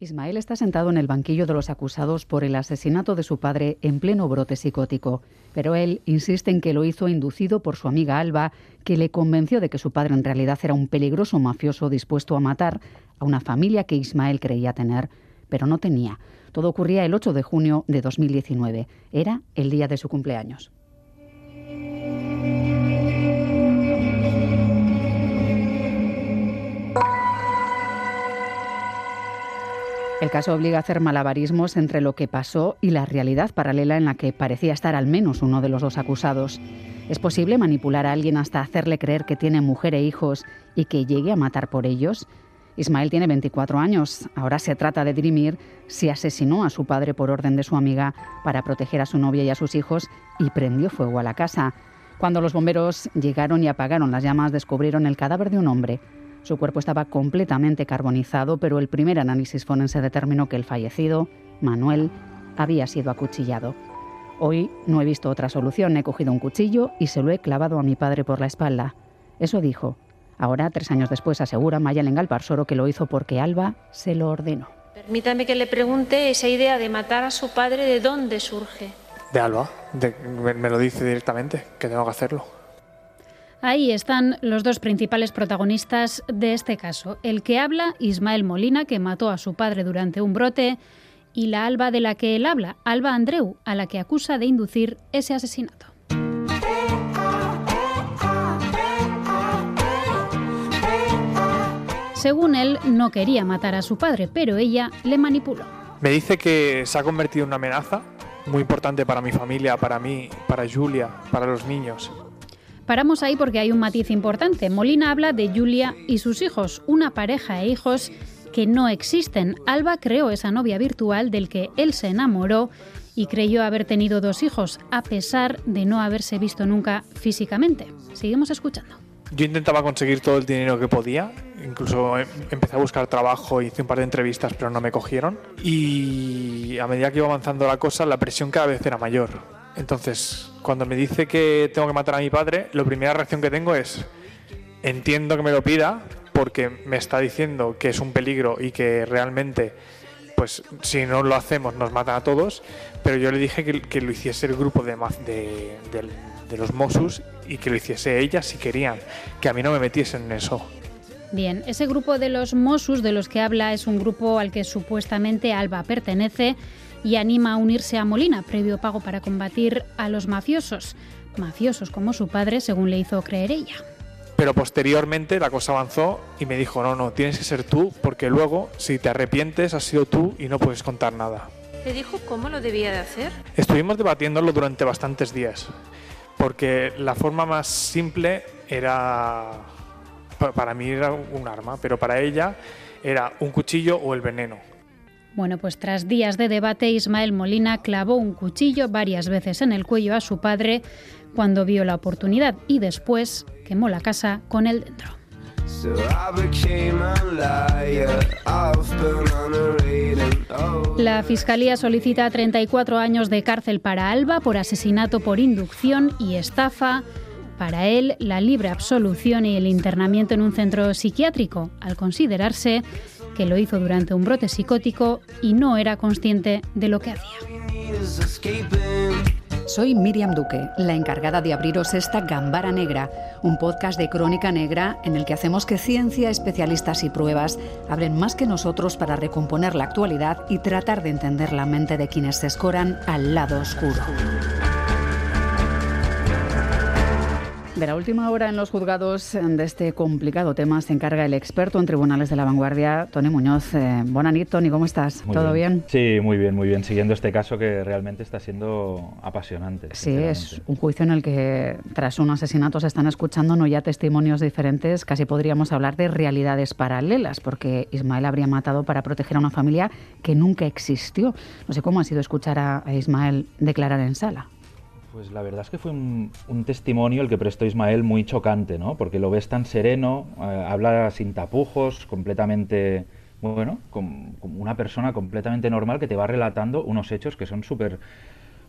Ismael está sentado en el banquillo de los acusados por el asesinato de su padre en pleno brote psicótico, pero él insiste en que lo hizo inducido por su amiga Alba, que le convenció de que su padre en realidad era un peligroso mafioso dispuesto a matar a una familia que Ismael creía tener, pero no tenía. Todo ocurría el 8 de junio de 2019. Era el día de su cumpleaños. El caso obliga a hacer malabarismos entre lo que pasó y la realidad paralela en la que parecía estar al menos uno de los dos acusados. ¿Es posible manipular a alguien hasta hacerle creer que tiene mujer e hijos y que llegue a matar por ellos? Ismael tiene 24 años. Ahora se trata de dirimir si asesinó a su padre por orden de su amiga para proteger a su novia y a sus hijos y prendió fuego a la casa. Cuando los bomberos llegaron y apagaron las llamas, descubrieron el cadáver de un hombre su cuerpo estaba completamente carbonizado, pero el primer análisis forense determinó que el fallecido, Manuel, había sido acuchillado. Hoy no he visto otra solución. He cogido un cuchillo y se lo he clavado a mi padre por la espalda. Eso dijo. Ahora, tres años después, asegura Mayalen Galparsoro que lo hizo porque Alba se lo ordenó. Permítame que le pregunte esa idea de matar a su padre, ¿de dónde surge? De Alba. me lo dice directamente, que tengo que hacerlo. Ahí están los dos principales protagonistas de este caso. El que habla, Ismael Molina, que mató a su padre durante un brote, y la Alba de la que él habla, Alba Andreu, a la que acusa de inducir ese asesinato. Según él, no quería matar a su padre, pero ella le manipuló. Me dice que se ha convertido en una amenaza muy importante para mi familia, para mí, para Julia, para los niños. Paramos ahí porque hay un matiz importante. Molina habla de Julia y sus hijos, una pareja e hijos que no existen. Alba creó esa novia virtual del que él se enamoró y creyó haber tenido dos hijos, a pesar de no haberse visto nunca físicamente. Seguimos escuchando. Yo intentaba conseguir todo el dinero que podía, incluso em, empecé a buscar trabajo, hice un par de entrevistas, pero no me cogieron. Y a medida que iba avanzando la cosa, la presión cada vez era mayor entonces, cuando me dice que tengo que matar a mi padre, la primera reacción que tengo es, entiendo que me lo pida porque me está diciendo que es un peligro y que realmente, pues si no lo hacemos nos matan a todos, pero yo le dije que, lo hiciese el grupo de, de, los Mossos y que lo hiciese ella si querían, que a mí no me metiesen en eso. Bien, ese grupo de los Mossos de los que habla es un grupo al que supuestamente Alba pertenece y anima a unirse a Molina, previo pago para combatir a los mafiosos, mafiosos como su padre, según le hizo creer ella. Pero posteriormente la cosa avanzó y me dijo, no, no, tienes que ser tú, porque luego, si te arrepientes, has sido tú y no puedes contar nada. ¿Le dijo cómo lo debía de hacer? Estuvimos debatiéndolo durante bastantes días, porque la forma más simple era, para mí era un arma, pero para ella era un cuchillo o el veneno. Bueno, pues tras días de debate, Ismael Molina clavó un cuchillo varias veces en el cuello a su padre cuando vio la oportunidad y después quemó la casa con él dentro. La Fiscalía solicita 34 años de cárcel para Alba por asesinato por inducción y estafa. Para él, la libre absolución y el internamiento en un centro psiquiátrico, al considerarse que lo hizo durante un brote psicótico y no era consciente de lo que hacía. Soy Miriam Duque, la encargada de abriros esta Gambara Negra, un podcast de crónica negra en el que hacemos que ciencia, especialistas y pruebas abren más que nosotros para recomponer la actualidad y tratar de entender la mente de quienes se escoran al lado oscuro. De la última hora en los juzgados de este complicado tema se encarga el experto en tribunales de la vanguardia, Tony Muñoz. Eh, Bonanit, Tony, ¿cómo estás? ¿Todo bien. Sí, muy bien, muy bien. Siguiendo este caso que realmente está siendo apasionante. Sí, es un juicio en el que tras un asesinato se están escuchando no ya testimonios diferentes, casi podríamos hablar de realidades paralelas, porque Ismael habría matado para proteger a una familia que nunca existió. No sé cómo ha sido escuchar a Ismael declarar en sala. Pues la verdad es que fue un, testimonio el que prestó Ismael muy chocante, ¿no? Porque lo ves tan sereno, eh, habla sin tapujos, completamente, bueno, como, una persona completamente normal que te va relatando unos hechos que son súper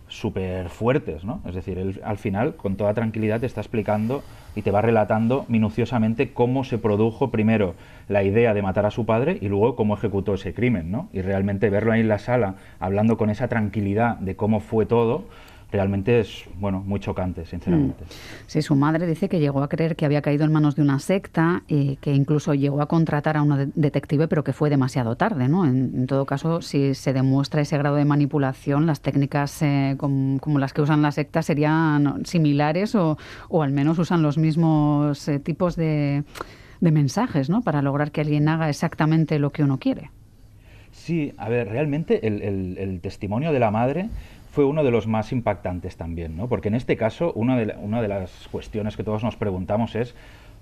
súper fuertes, ¿no? Es decir, él al final, con toda tranquilidad, te está explicando y te va relatando minuciosamente cómo se produjo primero la idea de matar a su padre y luego cómo ejecutó ese crimen, ¿no? Y realmente verlo ahí en la sala, hablando con esa tranquilidad de cómo fue todo, realmente es bueno muy chocante, sinceramente. Mm. Sí, su madre dice que llegó a creer que había caído en manos de una secta y que incluso llegó a contratar a un detective, pero que fue demasiado tarde, ¿no? En, todo caso, si se demuestra ese grado de manipulación, las técnicas eh, como, las que usan las sectas serían similares o, o al menos usan los mismos eh, tipos de, de mensajes, ¿no? Para lograr que alguien haga exactamente lo que uno quiere. Sí, a ver, realmente el, el testimonio de la madre fue uno de los más impactantes también, ¿no? Porque en este caso, una de, las cuestiones que todos nos preguntamos es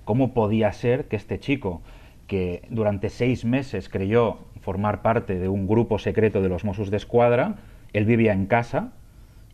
cómo podía ser que este chico, que durante seis meses creyó formar parte de un grupo secreto de los Mossos de Escuadra, él vivía en casa,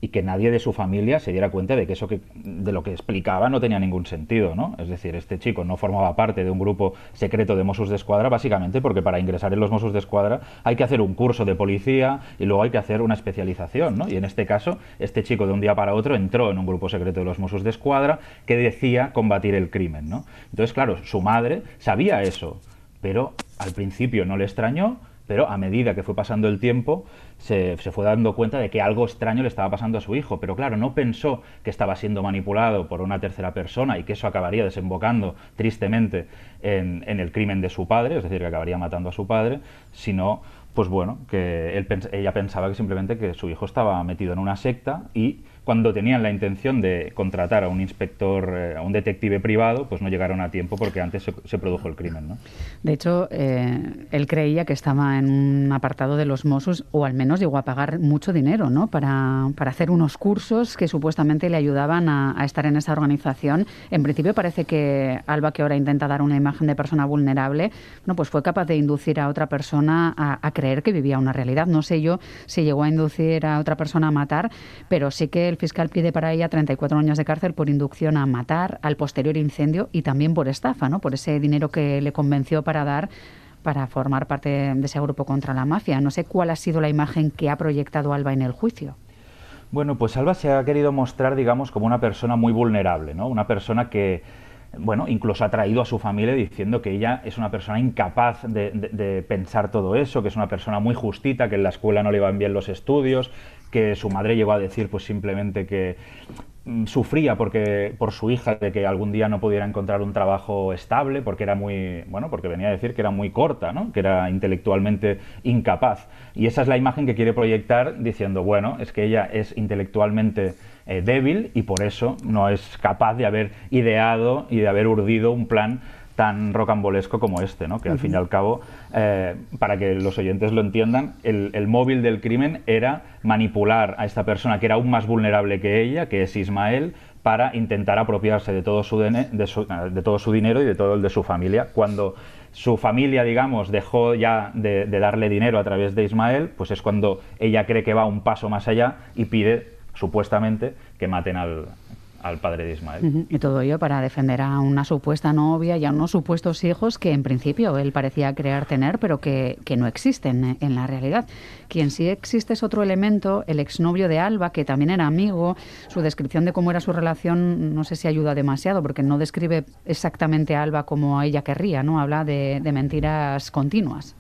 y que nadie de su familia se diera cuenta de que eso de lo que explicaba no tenía ningún sentido, ¿no? Es decir, este chico no formaba parte de un grupo secreto de Mossos de Escuadra básicamente porque para ingresar en los Mossos de Escuadra hay que hacer un curso de policía y luego hay que hacer una especialización, ¿no? Y en este caso, este chico de un día para otro entró en un grupo secreto de los Mossos de Escuadra que decía combatir el crimen, ¿no? Entonces, claro, su madre sabía eso, pero al principio no le extrañó, pero a medida que fue pasando el tiempo se, fue dando cuenta de que algo extraño le estaba pasando a su hijo, pero claro, no pensó que estaba siendo manipulado por una tercera persona y que eso acabaría desembocando tristemente en, el crimen de su padre, es decir, que acabaría matando a su padre, sino pues bueno, que ella pensaba que simplemente que su hijo estaba metido en una secta y cuando tenían la intención de contratar a un inspector, eh, a un detective privado, pues no llegaron a tiempo porque antes se, produjo el crimen. ¿no? De hecho, eh, él creía que estaba en un apartado de los Mossos, o al menos llegó a pagar mucho dinero ¿no? para, para hacer unos cursos que supuestamente le ayudaban a, estar en esa organización. En principio parece que Alba, que ahora intenta dar una imagen de persona vulnerable, bueno, pues fue capaz de inducir a otra persona a, a creer que vivía una realidad. No sé yo si llegó a inducir a otra persona a matar, pero sí que el fiscal pide para ella 34 años de cárcel por inducción a matar, al posterior incendio y también por estafa, ¿no? por ese dinero que le convenció para dar para formar parte de ese grupo contra la mafia. No sé cuál ha sido la imagen que ha proyectado Alba en el juicio. Bueno, pues Alba se ha querido mostrar, digamos, como una persona muy vulnerable, ¿no? Una persona que, bueno, incluso ha traído a su familia diciendo que ella es una persona incapaz de, de, pensar todo eso, que es una persona muy justita, que en la escuela no le iban bien los estudios, que su madre llegó a decir pues simplemente que mm, sufría porque por su hija de que algún día no pudiera encontrar un trabajo estable porque era muy bueno porque venía a decir que era muy corta ¿no? que era intelectualmente incapaz y esa es la imagen que quiere proyectar diciendo bueno es que ella es intelectualmente eh, débil y por eso no es capaz de haber ideado y de haber urdido un plan tan rocambolesco como este, ¿no? que al fin y al cabo, eh, para que los oyentes lo entiendan, el, móvil del crimen era manipular a esta persona que era aún más vulnerable que ella, que es Ismael, para intentar apropiarse de todo su, de, todo su dinero y de todo el de su familia. Cuando su familia, digamos, dejó ya de, de darle dinero a través de Ismael, pues es cuando ella cree que va un paso más allá y pide, supuestamente, que maten al, al padre de Ismael. Y todo ello para defender a una supuesta novia y a unos supuestos hijos que en principio él parecía creer tener, pero que, no existen en la realidad. Quien sí existe es otro elemento, el exnovio de Alba, que también era amigo. Su descripción de cómo era su relación no sé si ayuda demasiado, porque no describe exactamente a Alba como ella querría, ¿no? Habla de mentiras continuas.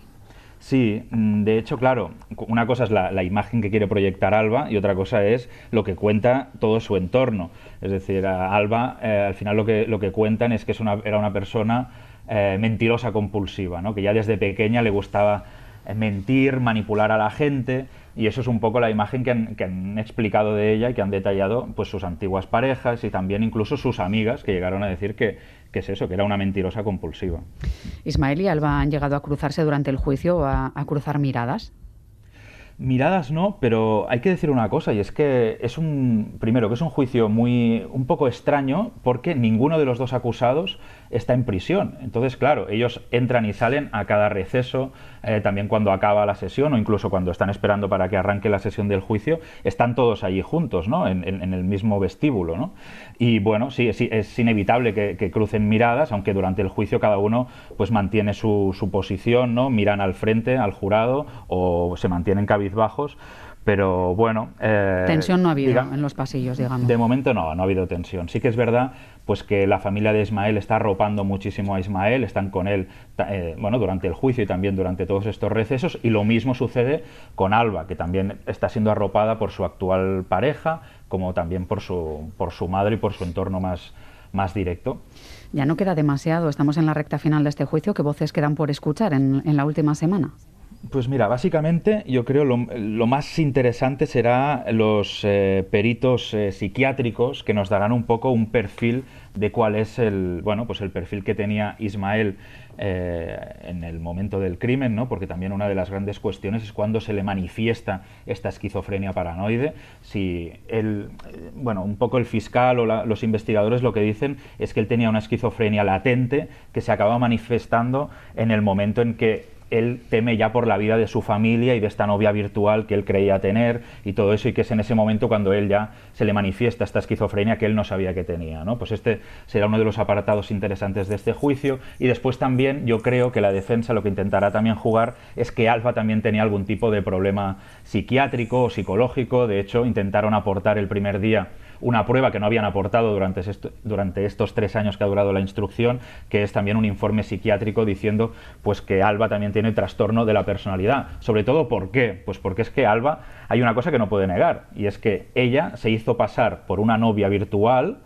Sí, mm, de hecho, claro, una cosa es la, imagen que quiere proyectar Alba y otra cosa es lo que cuenta todo su entorno. Es decir, Alba, eh, al final lo que, lo que cuentan es que es una, era una persona eh, mentirosa compulsiva, ¿no? que ya desde pequeña le gustaba eh, mentir, manipular a la gente, y eso es un poco la imagen que han, explicado de ella y que han detallado pues sus antiguas parejas y también incluso sus amigas que llegaron a decir que, que es eso, que era una mentirosa compulsiva. Ismael y Alba han llegado a cruzarse durante el juicio a cruzar miradas. Miradas no, pero hay que decir una cosa y es que es un primero que es un juicio muy un poco extraño porque ninguno de los dos acusados está en prisión. Entonces, claro, ellos entran y salen a cada receso, eh, también cuando acaba la sesión o incluso cuando están esperando para que arranque la sesión del juicio, están todos allí juntos, ¿no? En, el mismo vestíbulo, ¿no? Y bueno, sí, es inevitable que, crucen miradas, aunque durante el juicio cada uno pues mantiene su, su posición, ¿no? Miran al frente, al jurado o se mantienen cabizbajos Pero bueno. Eh, tensión no ha habido en los pasillos, digamos. De momento no, no ha habido tensión. Sí que es verdad pues que la familia de Ismael está arropando muchísimo a Ismael, están con él eh, bueno, durante el juicio y también durante todos estos recesos, y lo mismo sucede con Alba, que también está siendo arropada por su actual pareja, como también por su, por su madre y por su entorno más, más directo. Ya no queda demasiado, estamos en la recta final de este juicio. ¿Qué voces quedan por escuchar en, en la última semana? Pues mira, básicamente yo creo lo, lo más interesante será los eh, peritos eh, psiquiátricos que nos darán un poco un perfil de cuál es el bueno pues el perfil que tenía Ismael eh, en el momento del crimen, ¿no? porque también una de las grandes cuestiones es cuando se le manifiesta esta esquizofrenia paranoide. Si él, bueno, un poco el fiscal o los investigadores lo que dicen es que él tenía una esquizofrenia latente que se acaba manifestando en el momento en que él teme ya por la vida de su familia y de esta novia virtual que él creía tener y todo eso y que es en ese momento cuando él ya se le manifiesta esta esquizofrenia que él no sabía que tenía. ¿no? Pues este será uno de los apartados interesantes de este juicio y después también yo creo que la defensa lo que intentará también jugar es que Alfa también tenía algún tipo de problema psiquiátrico o psicológico, de hecho intentaron aportar el primer día una prueba que no habían aportado durante, durante estos tres años que ha durado la instrucción, que es también un informe psiquiátrico diciendo pues que Alba también tiene trastorno de la personalidad. Sobre todo, ¿por qué? Pues porque es que Alba hay una cosa que no puede negar, y es que ella se hizo pasar por una novia virtual,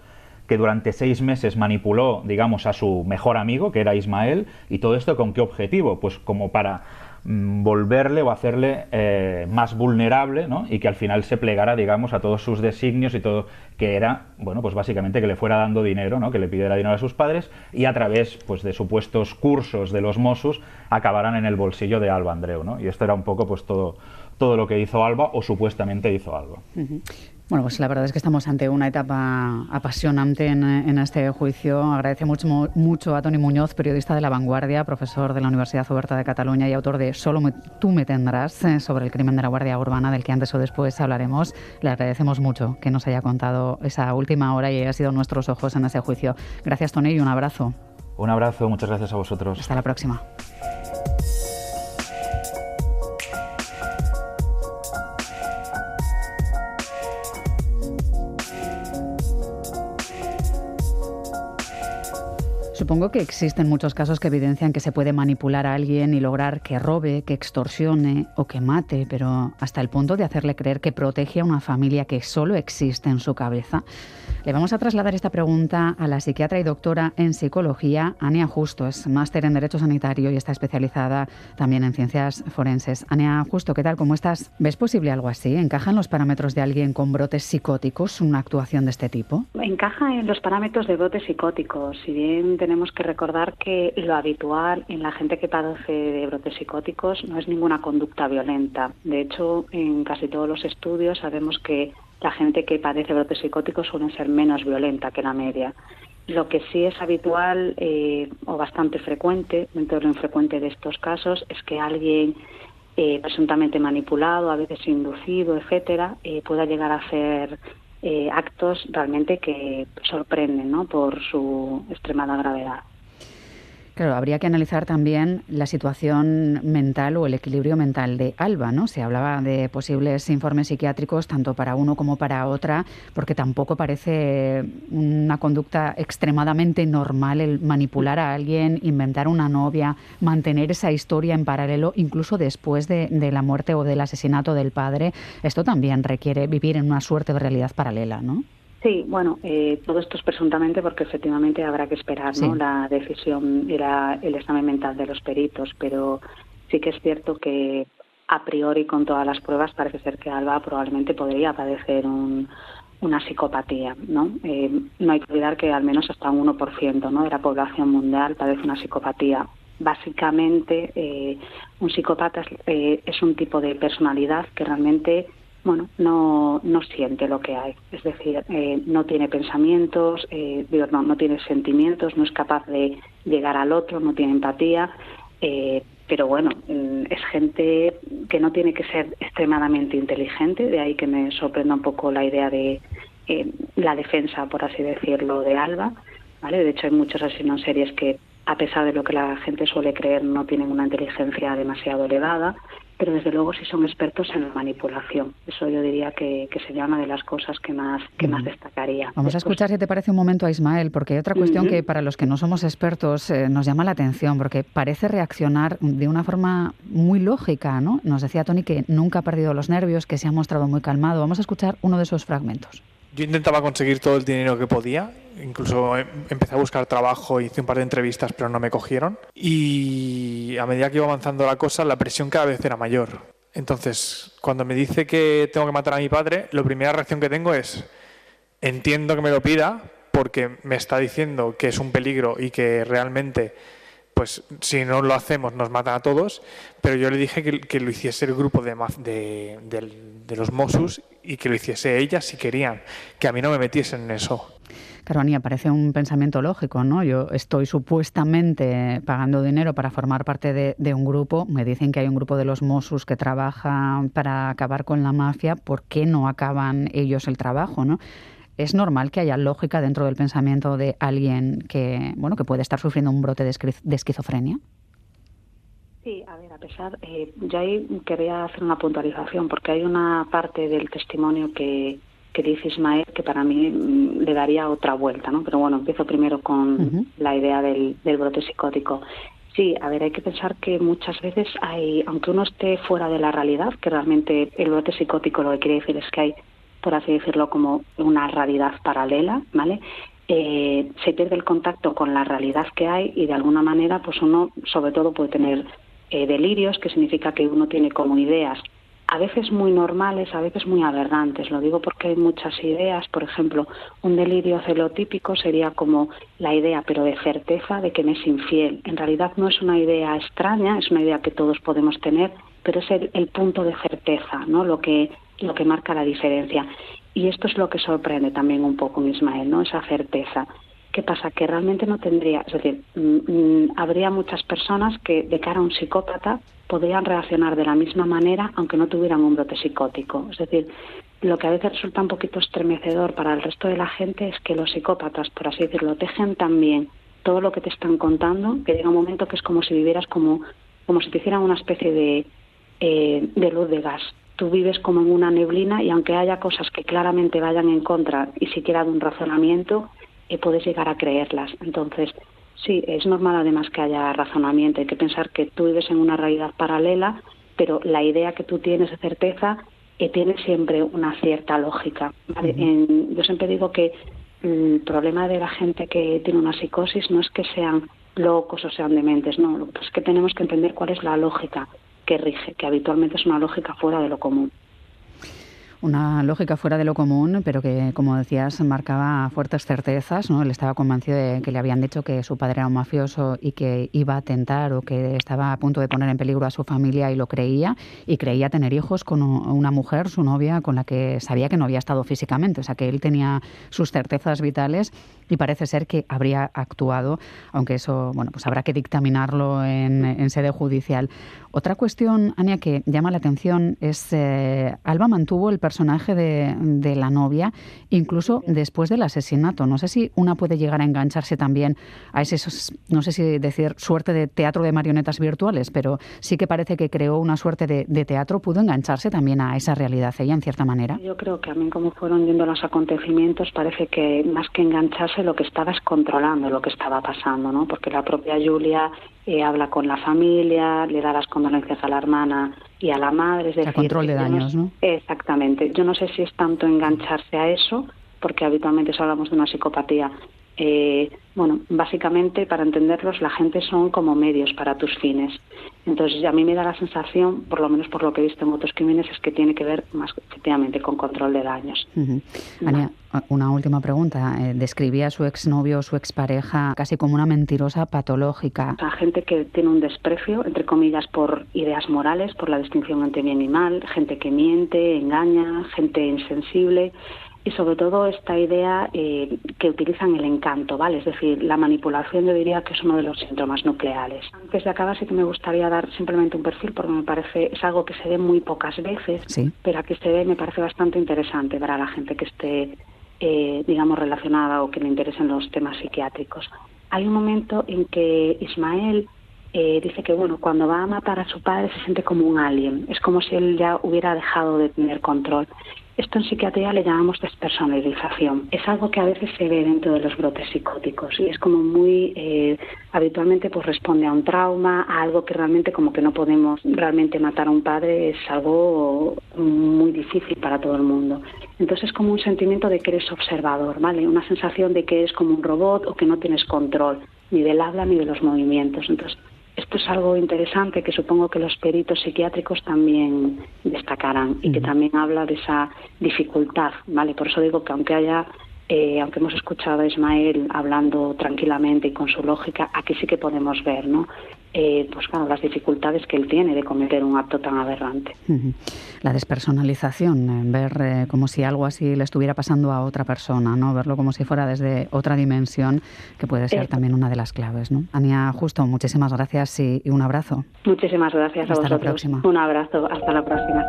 que durante seis meses manipuló, digamos, a su mejor amigo, que era Ismael, y todo esto con qué objetivo? Pues como para volverle o hacerle eh, más vulnerable ¿no? y que al final se plegara, digamos, a todos sus designios y todo, que era, bueno, pues básicamente que le fuera dando dinero, ¿no? que le pidiera dinero a sus padres y a través pues, de supuestos cursos de los Mossos acabaran en el bolsillo de Alba Andreu. ¿no? Y esto era un poco pues todo, todo lo que hizo Alba o supuestamente hizo Alba. Bueno, pues la verdad es que estamos ante una etapa apasionante en, este juicio. Agradece mucho, mucho a Tony Muñoz, periodista de La Vanguardia, profesor de la Universidad Oberta de Cataluña y autor de Solo tú me tendrás eh, sobre el crimen de la Guardia Urbana, del que antes o después hablaremos. Le agradecemos mucho que nos haya contado esa última hora y haya sido nuestros ojos en ese juicio. Gracias, Tony, y un abrazo. Un abrazo, muchas gracias a vosotros. Hasta la próxima. Supongo que existen muchos casos que evidencian que se puede manipular a alguien y lograr que robe, que extorsione o que mate, pero hasta el punto de hacerle creer que protege a una familia que solo existe en su cabeza. Le vamos a trasladar esta pregunta a la psiquiatra y doctora en psicología, Ania Justo. Es máster en Derecho Sanitario y está especializada también en ciencias forenses. Ania Justo, ¿qué tal? ¿Cómo estás? ¿Ves posible algo así? ¿Encaja en los parámetros de alguien con brotes psicóticos una actuación de este tipo? Encaja en los parámetros de brotes psicóticos. Si bien tenemos que recordar que lo habitual en la gente que padece de brotes psicóticos no es ninguna conducta violenta. De hecho, en casi todos los estudios sabemos que la gente que padece brotes psicóticos suele ser menos violenta que la media. Lo que sí es habitual eh, o bastante frecuente, dentro de lo infrecuente de estos casos, es que alguien eh, presuntamente manipulado, a veces inducido, etcétera, eh, pueda llegar a hacer actos realmente que sorprenden ¿no? por su extremada gravedad. Claro, habría que analizar también la situación mental o el equilibrio mental de Alba, ¿no? Se hablaba de posibles informes psiquiátricos tanto para uno como para otra, porque tampoco parece una conducta extremadamente normal el manipular a alguien, inventar una novia, mantener esa historia en paralelo, incluso después de, de la muerte o del asesinato del padre. Esto también requiere vivir en una suerte de realidad paralela, ¿no? Sí, bueno, eh, todo esto es presuntamente porque efectivamente habrá que esperar ¿no? la decisión y el examen mental de los peritos, pero sí que es cierto que a priori con todas las pruebas parece ser que Alba probablemente podría padecer una psicopatía, ¿no? Eh, no hay que olvidar que al menos hasta un 1% ¿no? de la población mundial padece una psicopatía. Básicamente, eh, un psicópata es un tipo de personalidad que realmente bueno, no, no siente lo que hay. Es decir, eh, no tiene pensamientos, eh, no, no tiene sentimientos, no es capaz de llegar al otro, no tiene empatía. Eh, pero bueno, mm, es gente que no tiene que ser extremadamente inteligente, de ahí que me sorprenda un poco la idea de la defensa, por así decirlo, de Alba. ¿vale? De hecho, hay muchos asesinos series que a pesar de lo que la gente suele creer, no tienen una inteligencia demasiado elevada pero desde luego sí son expertos en la manipulación. Eso yo diría que, sería una de las cosas que más, que más destacaría. Vamos a escuchar si te parece un momento a Ismael, porque hay otra cuestión que para los que no somos expertos eh, nos llama la atención, porque parece reaccionar de una forma muy lógica, ¿no? Nos decía Tony que nunca ha perdido los nervios, que se ha mostrado muy calmado. Vamos a escuchar uno de esos fragmentos. Yo intentaba conseguir todo el dinero que podía, incluso em, empecé a buscar trabajo, hice un par de entrevistas, pero no me cogieron. Y a medida que iba avanzando la cosa, la presión cada vez era mayor. Entonces, cuando me dice que tengo que matar a mi padre, la primera reacción que tengo es, entiendo que me lo pida, porque me está diciendo que es un peligro y que realmente pues si no lo hacemos nos matan a todos, pero yo le dije que, lo hiciese el grupo de, de, los Mossos y que lo hiciese ella si querían, que a mí no me metiesen en eso. Claro, Ania, parece un pensamiento lógico, ¿no? Yo estoy supuestamente pagando dinero para formar parte de, de, un grupo, me dicen que hay un grupo de los Mossos que trabaja para acabar con la mafia, ¿por qué no acaban ellos el trabajo, no? ¿Es normal que haya lógica dentro del pensamiento de alguien que, bueno, que puede estar sufriendo un brote de, esquizofrenia? Sí, a ver, a pesar, eh, yo ahí quería hacer una puntualización porque hay una parte del testimonio que, que dice Ismael que para mí mm, le daría otra vuelta, ¿no? Pero bueno, empiezo primero con la idea del, del brote psicótico. Sí, a ver, hay que pensar que muchas veces hay, aunque uno esté fuera de la realidad, que realmente el brote psicótico lo que quiere decir es que hay por así decirlo, como una realidad paralela, ¿vale? Eh, se pierde el contacto con la realidad que hay y de alguna manera, pues uno, sobre todo, puede tener eh, delirios, que significa que uno tiene como ideas a veces muy normales, a veces muy aberrantes. Lo digo porque hay muchas ideas. Por ejemplo, un delirio celotípico sería como la idea, pero de certeza, de que me es infiel. En realidad no es una idea extraña, es una idea que todos podemos tener, pero es el, punto de certeza, ¿no? Lo que lo que marca la diferencia. Y esto es lo que sorprende también un poco Ismael, ¿no? Esa certeza. ¿Qué pasa? Que realmente no tendría, es decir, mm, mm, habría muchas personas que de cara a un psicópata podrían reaccionar de la misma manera aunque no tuvieran un brote psicótico. Es decir, lo que a veces resulta un poquito estremecedor para el resto de la gente es que los psicópatas, por así decirlo, tejen también todo lo que te están contando, que llega un momento que es como si vivieras como, como si te hicieran una especie de, eh, de luz de gas tú vives como en una neblina y aunque haya cosas que claramente vayan en contra y siquiera de un razonamiento, eh, puedes llegar a creerlas. Entonces, sí, es normal además que haya razonamiento. Hay que pensar que tú vives en una realidad paralela, pero la idea que tú tienes de certeza eh, tiene siempre una cierta lógica. yo siempre digo que el problema de la gente que tiene una psicosis no es que sean locos o sean dementes, no, es que tenemos que entender cuál es la lógica que rige, que habitualmente es una lógica fuera de lo común. Una lógica fuera de lo común, pero que, como decías, marcaba fuertes certezas. ¿no? Él estaba convencido de que le habían dicho que su padre era un mafioso y que iba a tentar o que estaba a punto de poner en peligro a su familia y lo creía. Y creía tener hijos con una mujer, su novia, con la que sabía que no había estado físicamente. O sea, que él tenía sus certezas vitales y parece ser que habría actuado, aunque eso, bueno, pues habrá que dictaminarlo en, sede judicial. Otra cuestión, Ania, que llama la atención es eh, Alba mantuvo el personaje de, la novia incluso después del asesinato. No sé si una puede llegar a engancharse también a ese, no sé si decir suerte de teatro de marionetas virtuales, pero sí que parece que creó una suerte de, teatro, pudo engancharse también a esa realidad ella en cierta manera. Yo creo que a mí como fueron yendo los acontecimientos parece que más que engancharse lo que estaba es controlando lo que estaba pasando, ¿no? Porque la propia Julia eh, habla con la familia, le da las condolencias a la hermana y a la madre. Es decir, control de daños, no, Exactamente. Yo no sé si es tanto engancharse a eso, porque habitualmente hablamos de una psicopatía eh, bueno, básicamente para entenderlos la gente son como medios para tus fines. Entonces a mí me da la sensación, por lo menos por lo que he visto en otros crímenes, es que tiene que ver más efectivamente con control de daños. una última pregunta. Eh, describía a su exnovio o su expareja casi como una mentirosa patológica. Gente que tiene un desprecio, entre comillas, por ideas morales, por la distinción entre bien y mal, gente que miente, engaña, gente insensible y sobre todo esta idea eh, que utilizan el encanto, ¿vale? Es decir, la manipulación yo diría que es uno de los síntomas nucleares. Antes de acabar sí que me gustaría dar simplemente un perfil porque me parece es algo que se ve muy pocas veces, pero aquí se ve me parece bastante interesante para la gente que esté, eh, digamos, relacionada o que le interesen los temas psiquiátricos. hay un momento en que Ismael eh, dice que bueno, cuando va a matar a su padre se siente como un alien, es como si él ya hubiera dejado de tener control. Esto en psiquiatría le llamamos despersonalización. Es algo que a veces se ve dentro de los brotes psicóticos y es como muy eh, habitualmente pues responde a un trauma, a algo que realmente como que no podemos realmente matar a un padre es algo muy difícil para todo el mundo. Entonces es como un sentimiento de que eres observador, ¿vale? Una sensación de que eres como un robot o que no tienes control ni del habla ni de los movimientos. Entonces esto es algo interesante que supongo que los peritos psiquiátricos también destacarán y que también habla de esa dificultad, ¿vale? Por eso digo que aunque haya eh, aunque hemos escuchado a Ismael hablando tranquilamente y con su lógica, aquí sí que podemos ver, ¿no? Eh, pues claro, las dificultades que él tiene de cometer un acto tan aberrante. La despersonalización, ver eh, como si algo así le estuviera pasando a otra persona, ¿no? Verlo como si fuera desde otra dimensión, que puede ser también una de las claves, ¿no? Ania, justo, muchísimas gracias y, un abrazo. Muchísimas gracias a Hasta vosotros. La próxima. Un abrazo, hasta la próxima.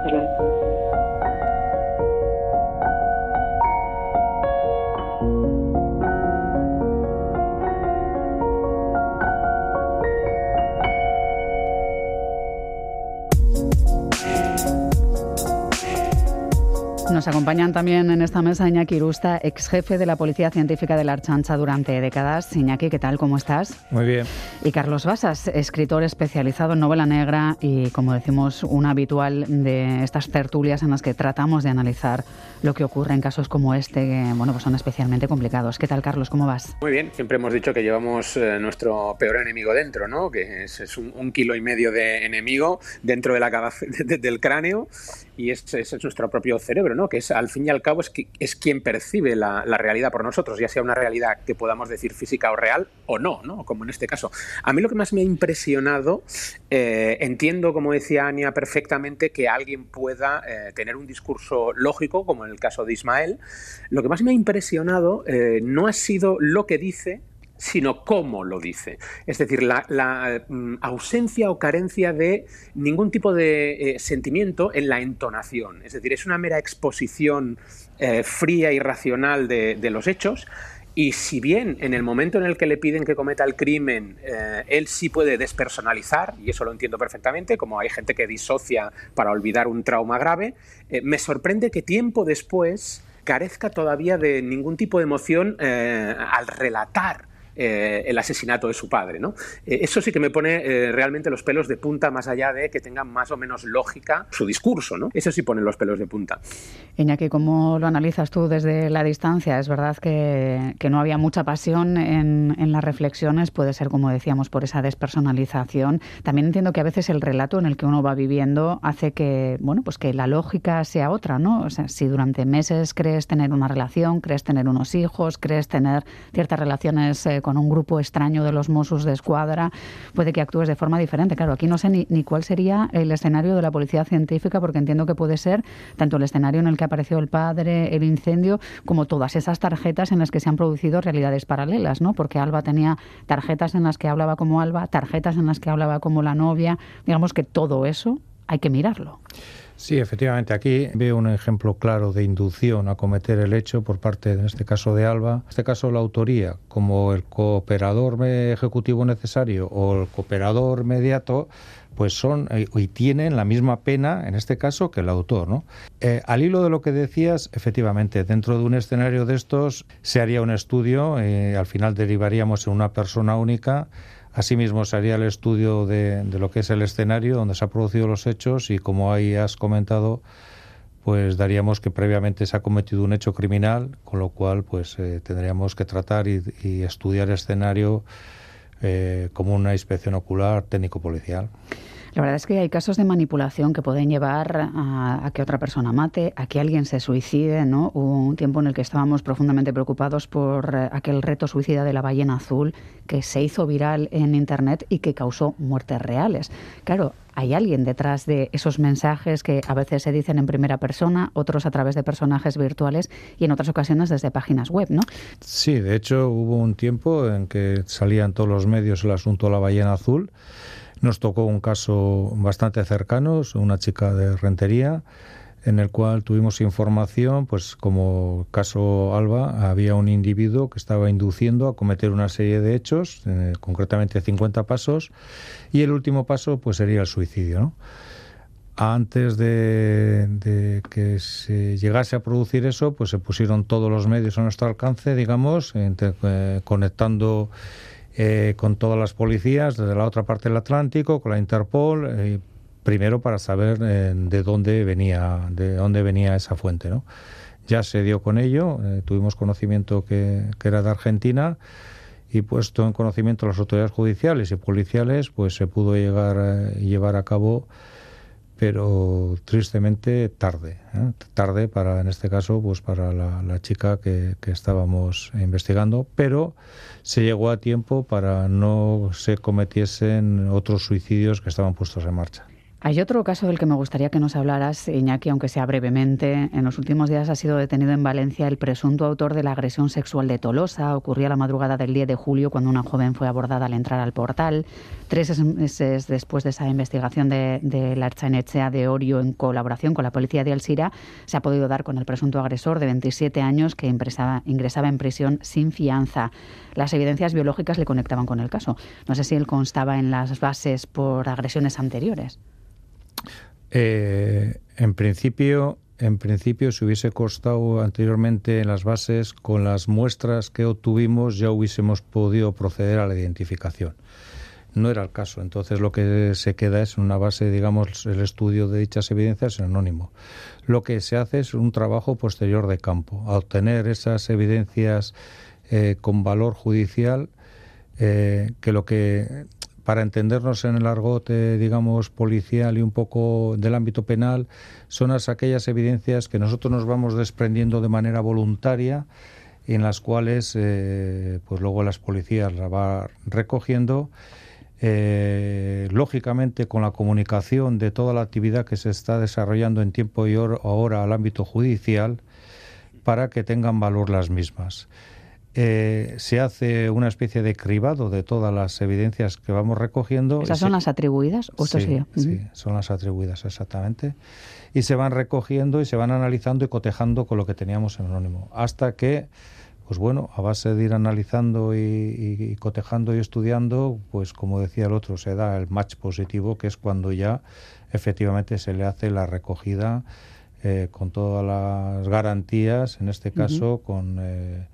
Nos acompañan también en esta mesa Iñaki Irusta, ex jefe de la Policía Científica de la Archancha durante décadas. Iñaki, ¿qué tal? ¿Cómo estás? Muy bien. Y Carlos Basas, escritor especializado en novela negra y, como decimos, un habitual de estas tertulias en las que tratamos de analizar lo que ocurre en casos como este, que bueno, pues son especialmente complicados. ¿Qué tal, Carlos? ¿Cómo vas? Muy bien. Siempre hemos dicho que llevamos eh, nuestro peor enemigo dentro, ¿no? Que es, un, kilo y medio de enemigo dentro de la cabeza, del cráneo y ese es nuestro propio cerebro, ¿no? Que es, al fin y al cabo, es, es quien percibe la, realidad por nosotros, ya sea una realidad que podamos decir física o real o no, ¿no? Como en este caso. A mí lo que más me ha impresionado, eh, entiendo, como decía Ania, perfectamente que alguien pueda eh, tener un discurso lógico, como en el caso de Ismael. Lo que más me ha impresionado eh, no ha sido lo que dice, sino cómo lo dice. Es decir, la, mm, ausencia o carencia de ningún tipo de eh, sentimiento en la entonación. Es decir, es una mera exposición eh, fría y racional de, los hechos. Y si bien en el momento en el que le piden que cometa el crimen, eh, él sí puede despersonalizar, y eso lo entiendo perfectamente, como hay gente que disocia para olvidar un trauma grave, me sorprende que tiempo después carezca todavía de ningún tipo de emoción al relatar eh, el asesinato de su padre. ¿no? Eh, eso sí que me pone eh, realmente los pelos de punta, más allá de que tenga más o menos lógica su discurso. ¿no? Eso sí pone los pelos de punta. Iñaki, ¿cómo lo analizas tú desde la distancia? Es verdad que, no había mucha pasión en, las reflexiones, puede ser, como decíamos, por esa despersonalización. También entiendo que a veces el relato en el que uno va viviendo hace que, bueno, pues que la lógica sea otra, ¿no? O sea, si durante meses crees tener una relación, crees tener unos hijos, crees tener ciertas relaciones con un grupo extraño de los Mossos de Escuadra, puede que actúes de forma diferente. Claro, aquí no sé ni, ni cuál sería el escenario de la policía científica, porque entiendo que puede ser tanto el escenario en el que apareció el padre, el incendio, como todas esas tarjetas en las que se han producido realidades paralelas, ¿no? Porque Alba tenía tarjetas en las que hablaba como Alba, tarjetas en las que hablaba como la novia. Digamos que todo eso hay que mirarlo. Sí, efectivamente, aquí veo un ejemplo claro de inducción a cometer el hecho por parte, en este caso, de Alba. En este caso, la autoría, como el cooperador ejecutivo necesario o el cooperador mediato, pues son eh, y tienen la misma pena, en este caso, que el autor. ¿no? Eh, al hilo de lo que decías, efectivamente, dentro de un escenario de estos se haría un estudio, eh, al final derivaríamos en una persona única Asimismo, se haría el estudio de, lo que es el escenario donde se han producido los hechos y, como ahí has comentado, pues daríamos que previamente se ha cometido un hecho criminal, con lo cual pues eh, tendríamos que tratar y, estudiar el escenario eh, como una inspección ocular técnico-policial. La verdad es que hay casos de manipulación que pueden llevar a, que otra persona mate, a que alguien se suicide, ¿no? Hubo un tiempo en el que estábamos profundamente preocupados por eh, aquel reto suicida de la ballena azul que se hizo viral en Internet y que causó muertes reales. Claro, hay alguien detrás de esos mensajes que a veces se dicen en primera persona, otros a través de personajes virtuales y en otras ocasiones desde páginas web, ¿no? Sí, de hecho hubo un tiempo en que salía en todos los medios el asunto de la ballena azul nos tocó un caso bastante cercano, una chica de Rentería, en el cual tuvimos información, pues como caso Alba, había un individuo que estaba induciendo a cometer una serie de hechos, eh, concretamente 50 pasos, y el último paso pues sería el suicidio. Antes de, que se llegase a producir eso, pues se pusieron todos los medios a nuestro alcance, digamos, eh, conectando eh, con todas las policías desde la otra parte del Atlántico, con la Interpol, primero para saber eh, de dónde venía de dónde venía esa fuente no ya se dio con ello eh, tuvimos conocimiento que, era de Argentina y puesto en conocimiento las autoridades judiciales y policiales pues se pudo llegar llevar a cabo pero tristemente tarde ¿eh? tarde para en este caso pues para la, chica que, que, estábamos investigando pero se llegó a tiempo para no se cometiesen otros suicidios que estaban puestos en marcha hay otro caso del que me gustaría que nos hablaras, Iñaki, aunque sea brevemente. En los últimos días ha sido detenido en Valencia el presunto autor de la agresión sexual de Tolosa. Ocurrió la madrugada del 10 de julio cuando una joven fue abordada al entrar al portal. Tres meses después de esa investigación de, la Archanechea de Orio en colaboración con la policía de Alcira, se ha podido dar con el presunto agresor de 27 años que ingresaba en prisión sin fianza. Las evidencias biológicas le conectaban con el caso. No sé si él constaba en las bases por agresiones anteriores. Eh, en principio, en principio, si hubiese costado anteriormente en las bases, con las muestras que obtuvimos ya hubiésemos podido proceder a la identificación. No era el caso. Entonces lo que se queda es una base, digamos, el estudio de dichas evidencias en anónimo. Lo que se hace es un trabajo posterior de campo, a obtener esas evidencias eh, con valor judicial, eh, que lo que para entendernos en el argot, digamos, policial y un poco del ámbito penal, son aquellas evidencias que nosotros nos vamos desprendiendo de manera voluntaria y en las cuales, eh, pues luego las policías la va recogiendo. Eh, lógicamente con la comunicación de toda la actividad que se está desarrollando en tiempo y ahora al ámbito judicial para que tengan valor las mismas. Eh, se hace una especie de cribado de todas las evidencias que vamos recogiendo. ¿Esas son las atribuidas? ¿o sí, sí, son las atribuidas, exactamente. Y se van recogiendo y se van analizando y cotejando con lo que teníamos en anónimo. Hasta que, pues bueno, a base de ir analizando y, cotejando y estudiando, pues como decía el otro, se da el match positivo, que es cuando ya efectivamente se le hace la recogida eh, con todas las garantías, en este caso con... Eh,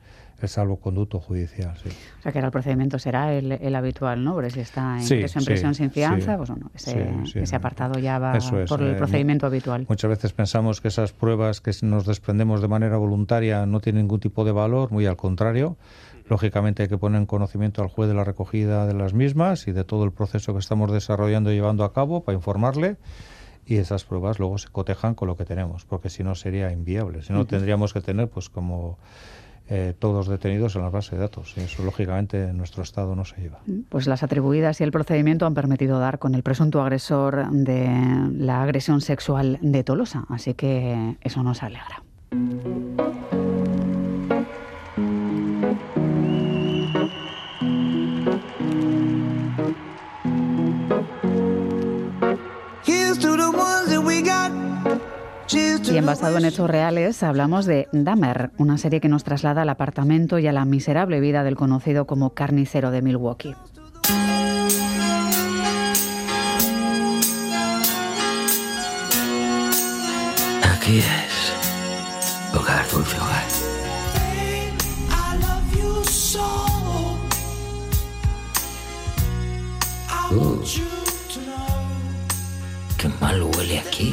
el salvoconducto judicial. Sí. O sea, que ahora el procedimiento será el, habitual, ¿no? Porque si está en, prisión sin fianza, pues bueno, ese, apartado ya va por el eh, procedimiento habitual. Muchas veces pensamos que esas pruebas que nos desprendemos de manera voluntaria no tienen ningún tipo de valor, muy al contrario. Lógicamente hay que poner en conocimiento al juez de la recogida de las mismas y de todo el proceso que estamos desarrollando y llevando a cabo para informarle y esas pruebas luego se cotejan con lo que tenemos, porque si no sería inviable. Si no, tendríamos que tener, pues como eh, todos detenidos en la base de datos. Y eso, lógicamente, en nuestro Estado no se lleva. Pues las atribuidas y el procedimiento han permitido dar con el presunto agresor de la agresión sexual de Tolosa. Así que eso nos alegra. Bien, basado en hechos reales, hablamos de Dahmer, una serie que nos traslada al apartamento y a la miserable vida del conocido como carnicero de Milwaukee. Aquí es hogar, dulce hogar. Uh, qué mal huele aquí.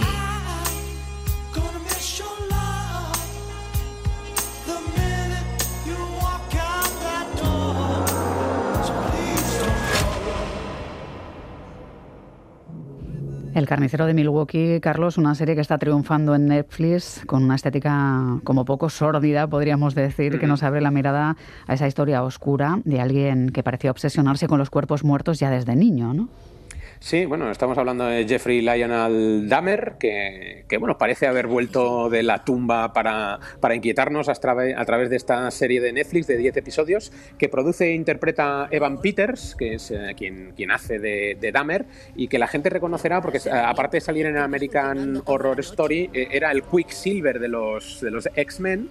Carnicero de Milwaukee, Carlos, una serie que está triunfando en Netflix con una estética como poco sórdida, podríamos decir, que nos abre la mirada a esa historia oscura de alguien que parecía obsesionarse con los cuerpos muertos ya desde niño, ¿no? Sí, bueno, estamos hablando de Jeffrey Lionel Dahmer, que, bueno, parece haber vuelto de la tumba para, inquietarnos a, a, través de esta serie de Netflix de 10 episodios que produce e interpreta Evan Peters, que es eh, quien, quien hace de, de, Dahmer, y que la gente reconocerá porque eh, aparte de salir en American Horror Story, eh, era el Quicksilver de los, de los X-Men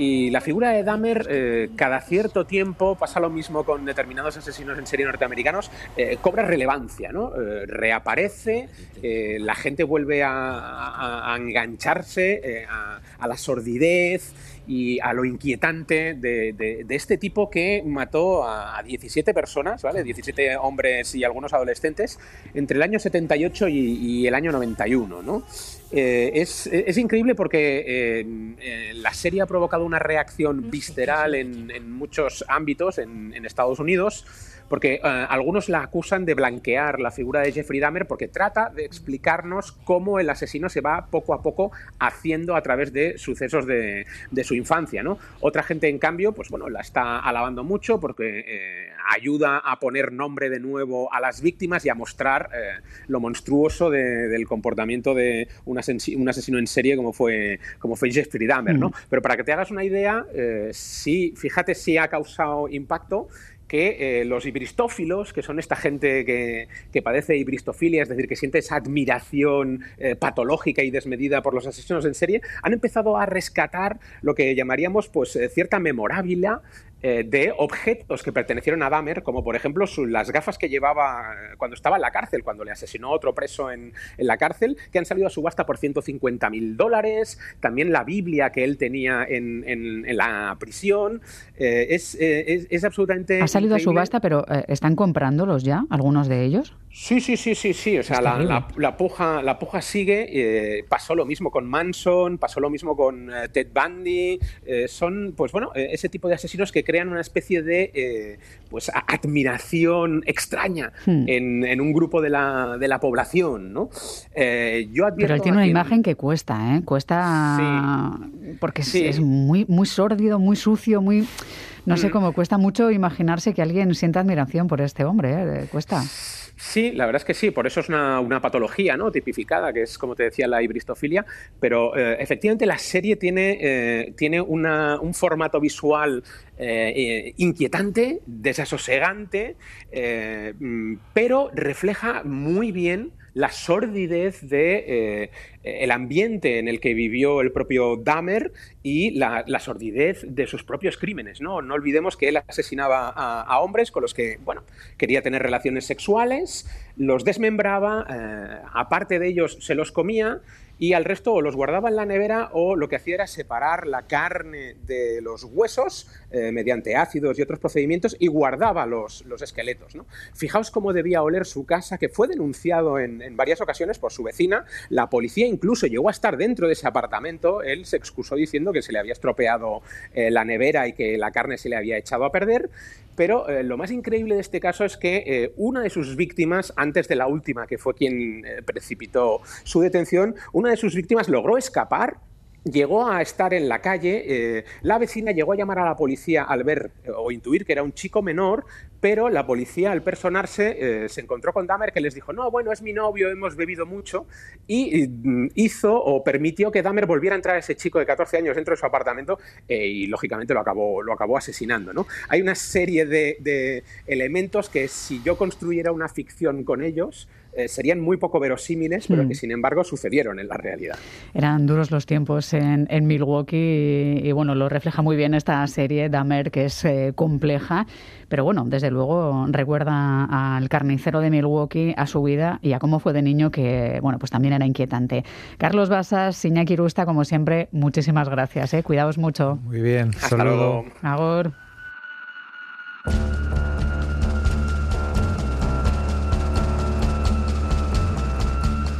y la figura de Dahmer, eh, cada cierto tiempo, pasa lo mismo con determinados asesinos en serie norteamericanos, eh, cobra relevancia, ¿no? Eh, reaparece, la gente vuelve a, engancharse a, la sordidez y a lo inquietante de, este tipo que mató a 17 personas, ¿vale? 17 hombres y algunos adolescentes entre el año 78 y, y el año 91, ¿no? Eh, es, increíble porque eh, eh, la serie ha provocado una reacción visceral en, muchos ámbitos en, Estados Unidos, porque algunos la acusan de blanquear la figura de Jeffrey Dahmer porque trata de explicarnos cómo el asesino se va poco a poco haciendo a través de sucesos de, su infancia. ¿no? Otra gente, en cambio, pues bueno, la está alabando mucho porque ayuda a poner nombre de nuevo a las víctimas y a mostrar lo monstruoso del comportamiento de un asesino en serie como fue, como fue Jeffrey Dahmer, ¿no? Mm. Pero para que te hagas una idea, eh, sí, fíjate si ha causado impacto que eh, los ibristófilos, que son esta gente que, que, padece ibristofilia, es decir, que siente esa admiración eh, patológica y desmedida por los asesinos en serie, han empezado a rescatar lo que llamaríamos pues, cierta memorabilia eh, de objetos que pertenecieron a Dahmer, como por ejemplo las gafas que llevaba eh, cuando estaba en la cárcel, cuando le asesinó otro preso en, la cárcel, que han salido a subasta por 150 mil dólares, también la Biblia que él tenía en, la prisión. Eh, es, es, absolutamente. Ha salido a subasta, pero ¿están comprándolos ya, algunos de ellos? Sí, sí, sí, sí, sí. O sea, la, la, puja, la puja sigue. pasó lo mismo con Manson, pasó lo mismo con Ted Bundy. son, pues bueno, ese tipo de asesinos que crean una especie de eh, pues, admiración extraña hmm. en, un grupo de la, de la población. ¿no? Eh, yo Pero él tiene una imagen que cuesta, ¿eh? Cuesta porque es, muy, muy sórdido, muy sucio, muy... No sé hmm. cómo cuesta mucho imaginarse que alguien sienta admiración por este hombre, ¿eh? cuesta. Sí, la verdad es que sí, por eso es una, patología ¿no? tipificada, que es, como te decía, la ibristofilia, pero eh, efectivamente la serie tiene, eh, tiene un formato visual eh, inquietante, desasosegante, mm, pero refleja muy bien la sordidez de eh, el ambiente en el que vivió el propio Dahmer y la, sordidez de sus propios crímenes. ¿no? no olvidemos que él asesinaba a, hombres con los que bueno, quería tener relaciones sexuales, los desmembraba, eh, aparte de ellos se los comía y al resto o los guardaba en la nevera o lo que hacía era separar la carne de los huesos eh, mediante ácidos y otros procedimientos y guardaba los, los esqueletos. ¿no? Fijaos cómo debía oler su casa, que fue denunciado en, varias ocasiones por su vecina. La policía incluso llegó a estar dentro de ese apartamento. Él se excusó diciendo que se le había estropeado eh, la nevera y que la carne se le había echado a perder. Pero eh, lo más increíble de este caso es que una de sus víctimas, antes de la última, que fue quien precipitó su detención, una de sus víctimas logró escapar llegó a estar en la calle, eh, la vecina llegó a llamar a la policía al ver eh, o intuir que era un chico menor, pero la policía al personarse eh, se encontró con Dahmer que les dijo, no, bueno, es mi novio, hemos bebido mucho, y mm, hizo o permitió que Dahmer volviera a entrar a ese chico de 14 años dentro de su apartamento y lógicamente lo acabó, lo acabó asesinando. ¿no? Hay una serie de, de elementos que si yo construyera una ficción con ellos, eh, serían muy poco verosímiles, pero que mm. sin embargo sucedieron en la realidad. Eran duros los tiempos en, Milwaukee y, bueno, lo refleja muy bien esta serie, Dahmer, que es eh, compleja, pero bueno, desde luego recuerda al carnicero de Milwaukee, a su vida y a cómo fue de niño, que bueno, pues también era inquietante. Carlos Basas, Iñaki Rusta, como siempre, muchísimas gracias. ¿eh? Cuidaos mucho. Muy bien, Hasta luego. Agor.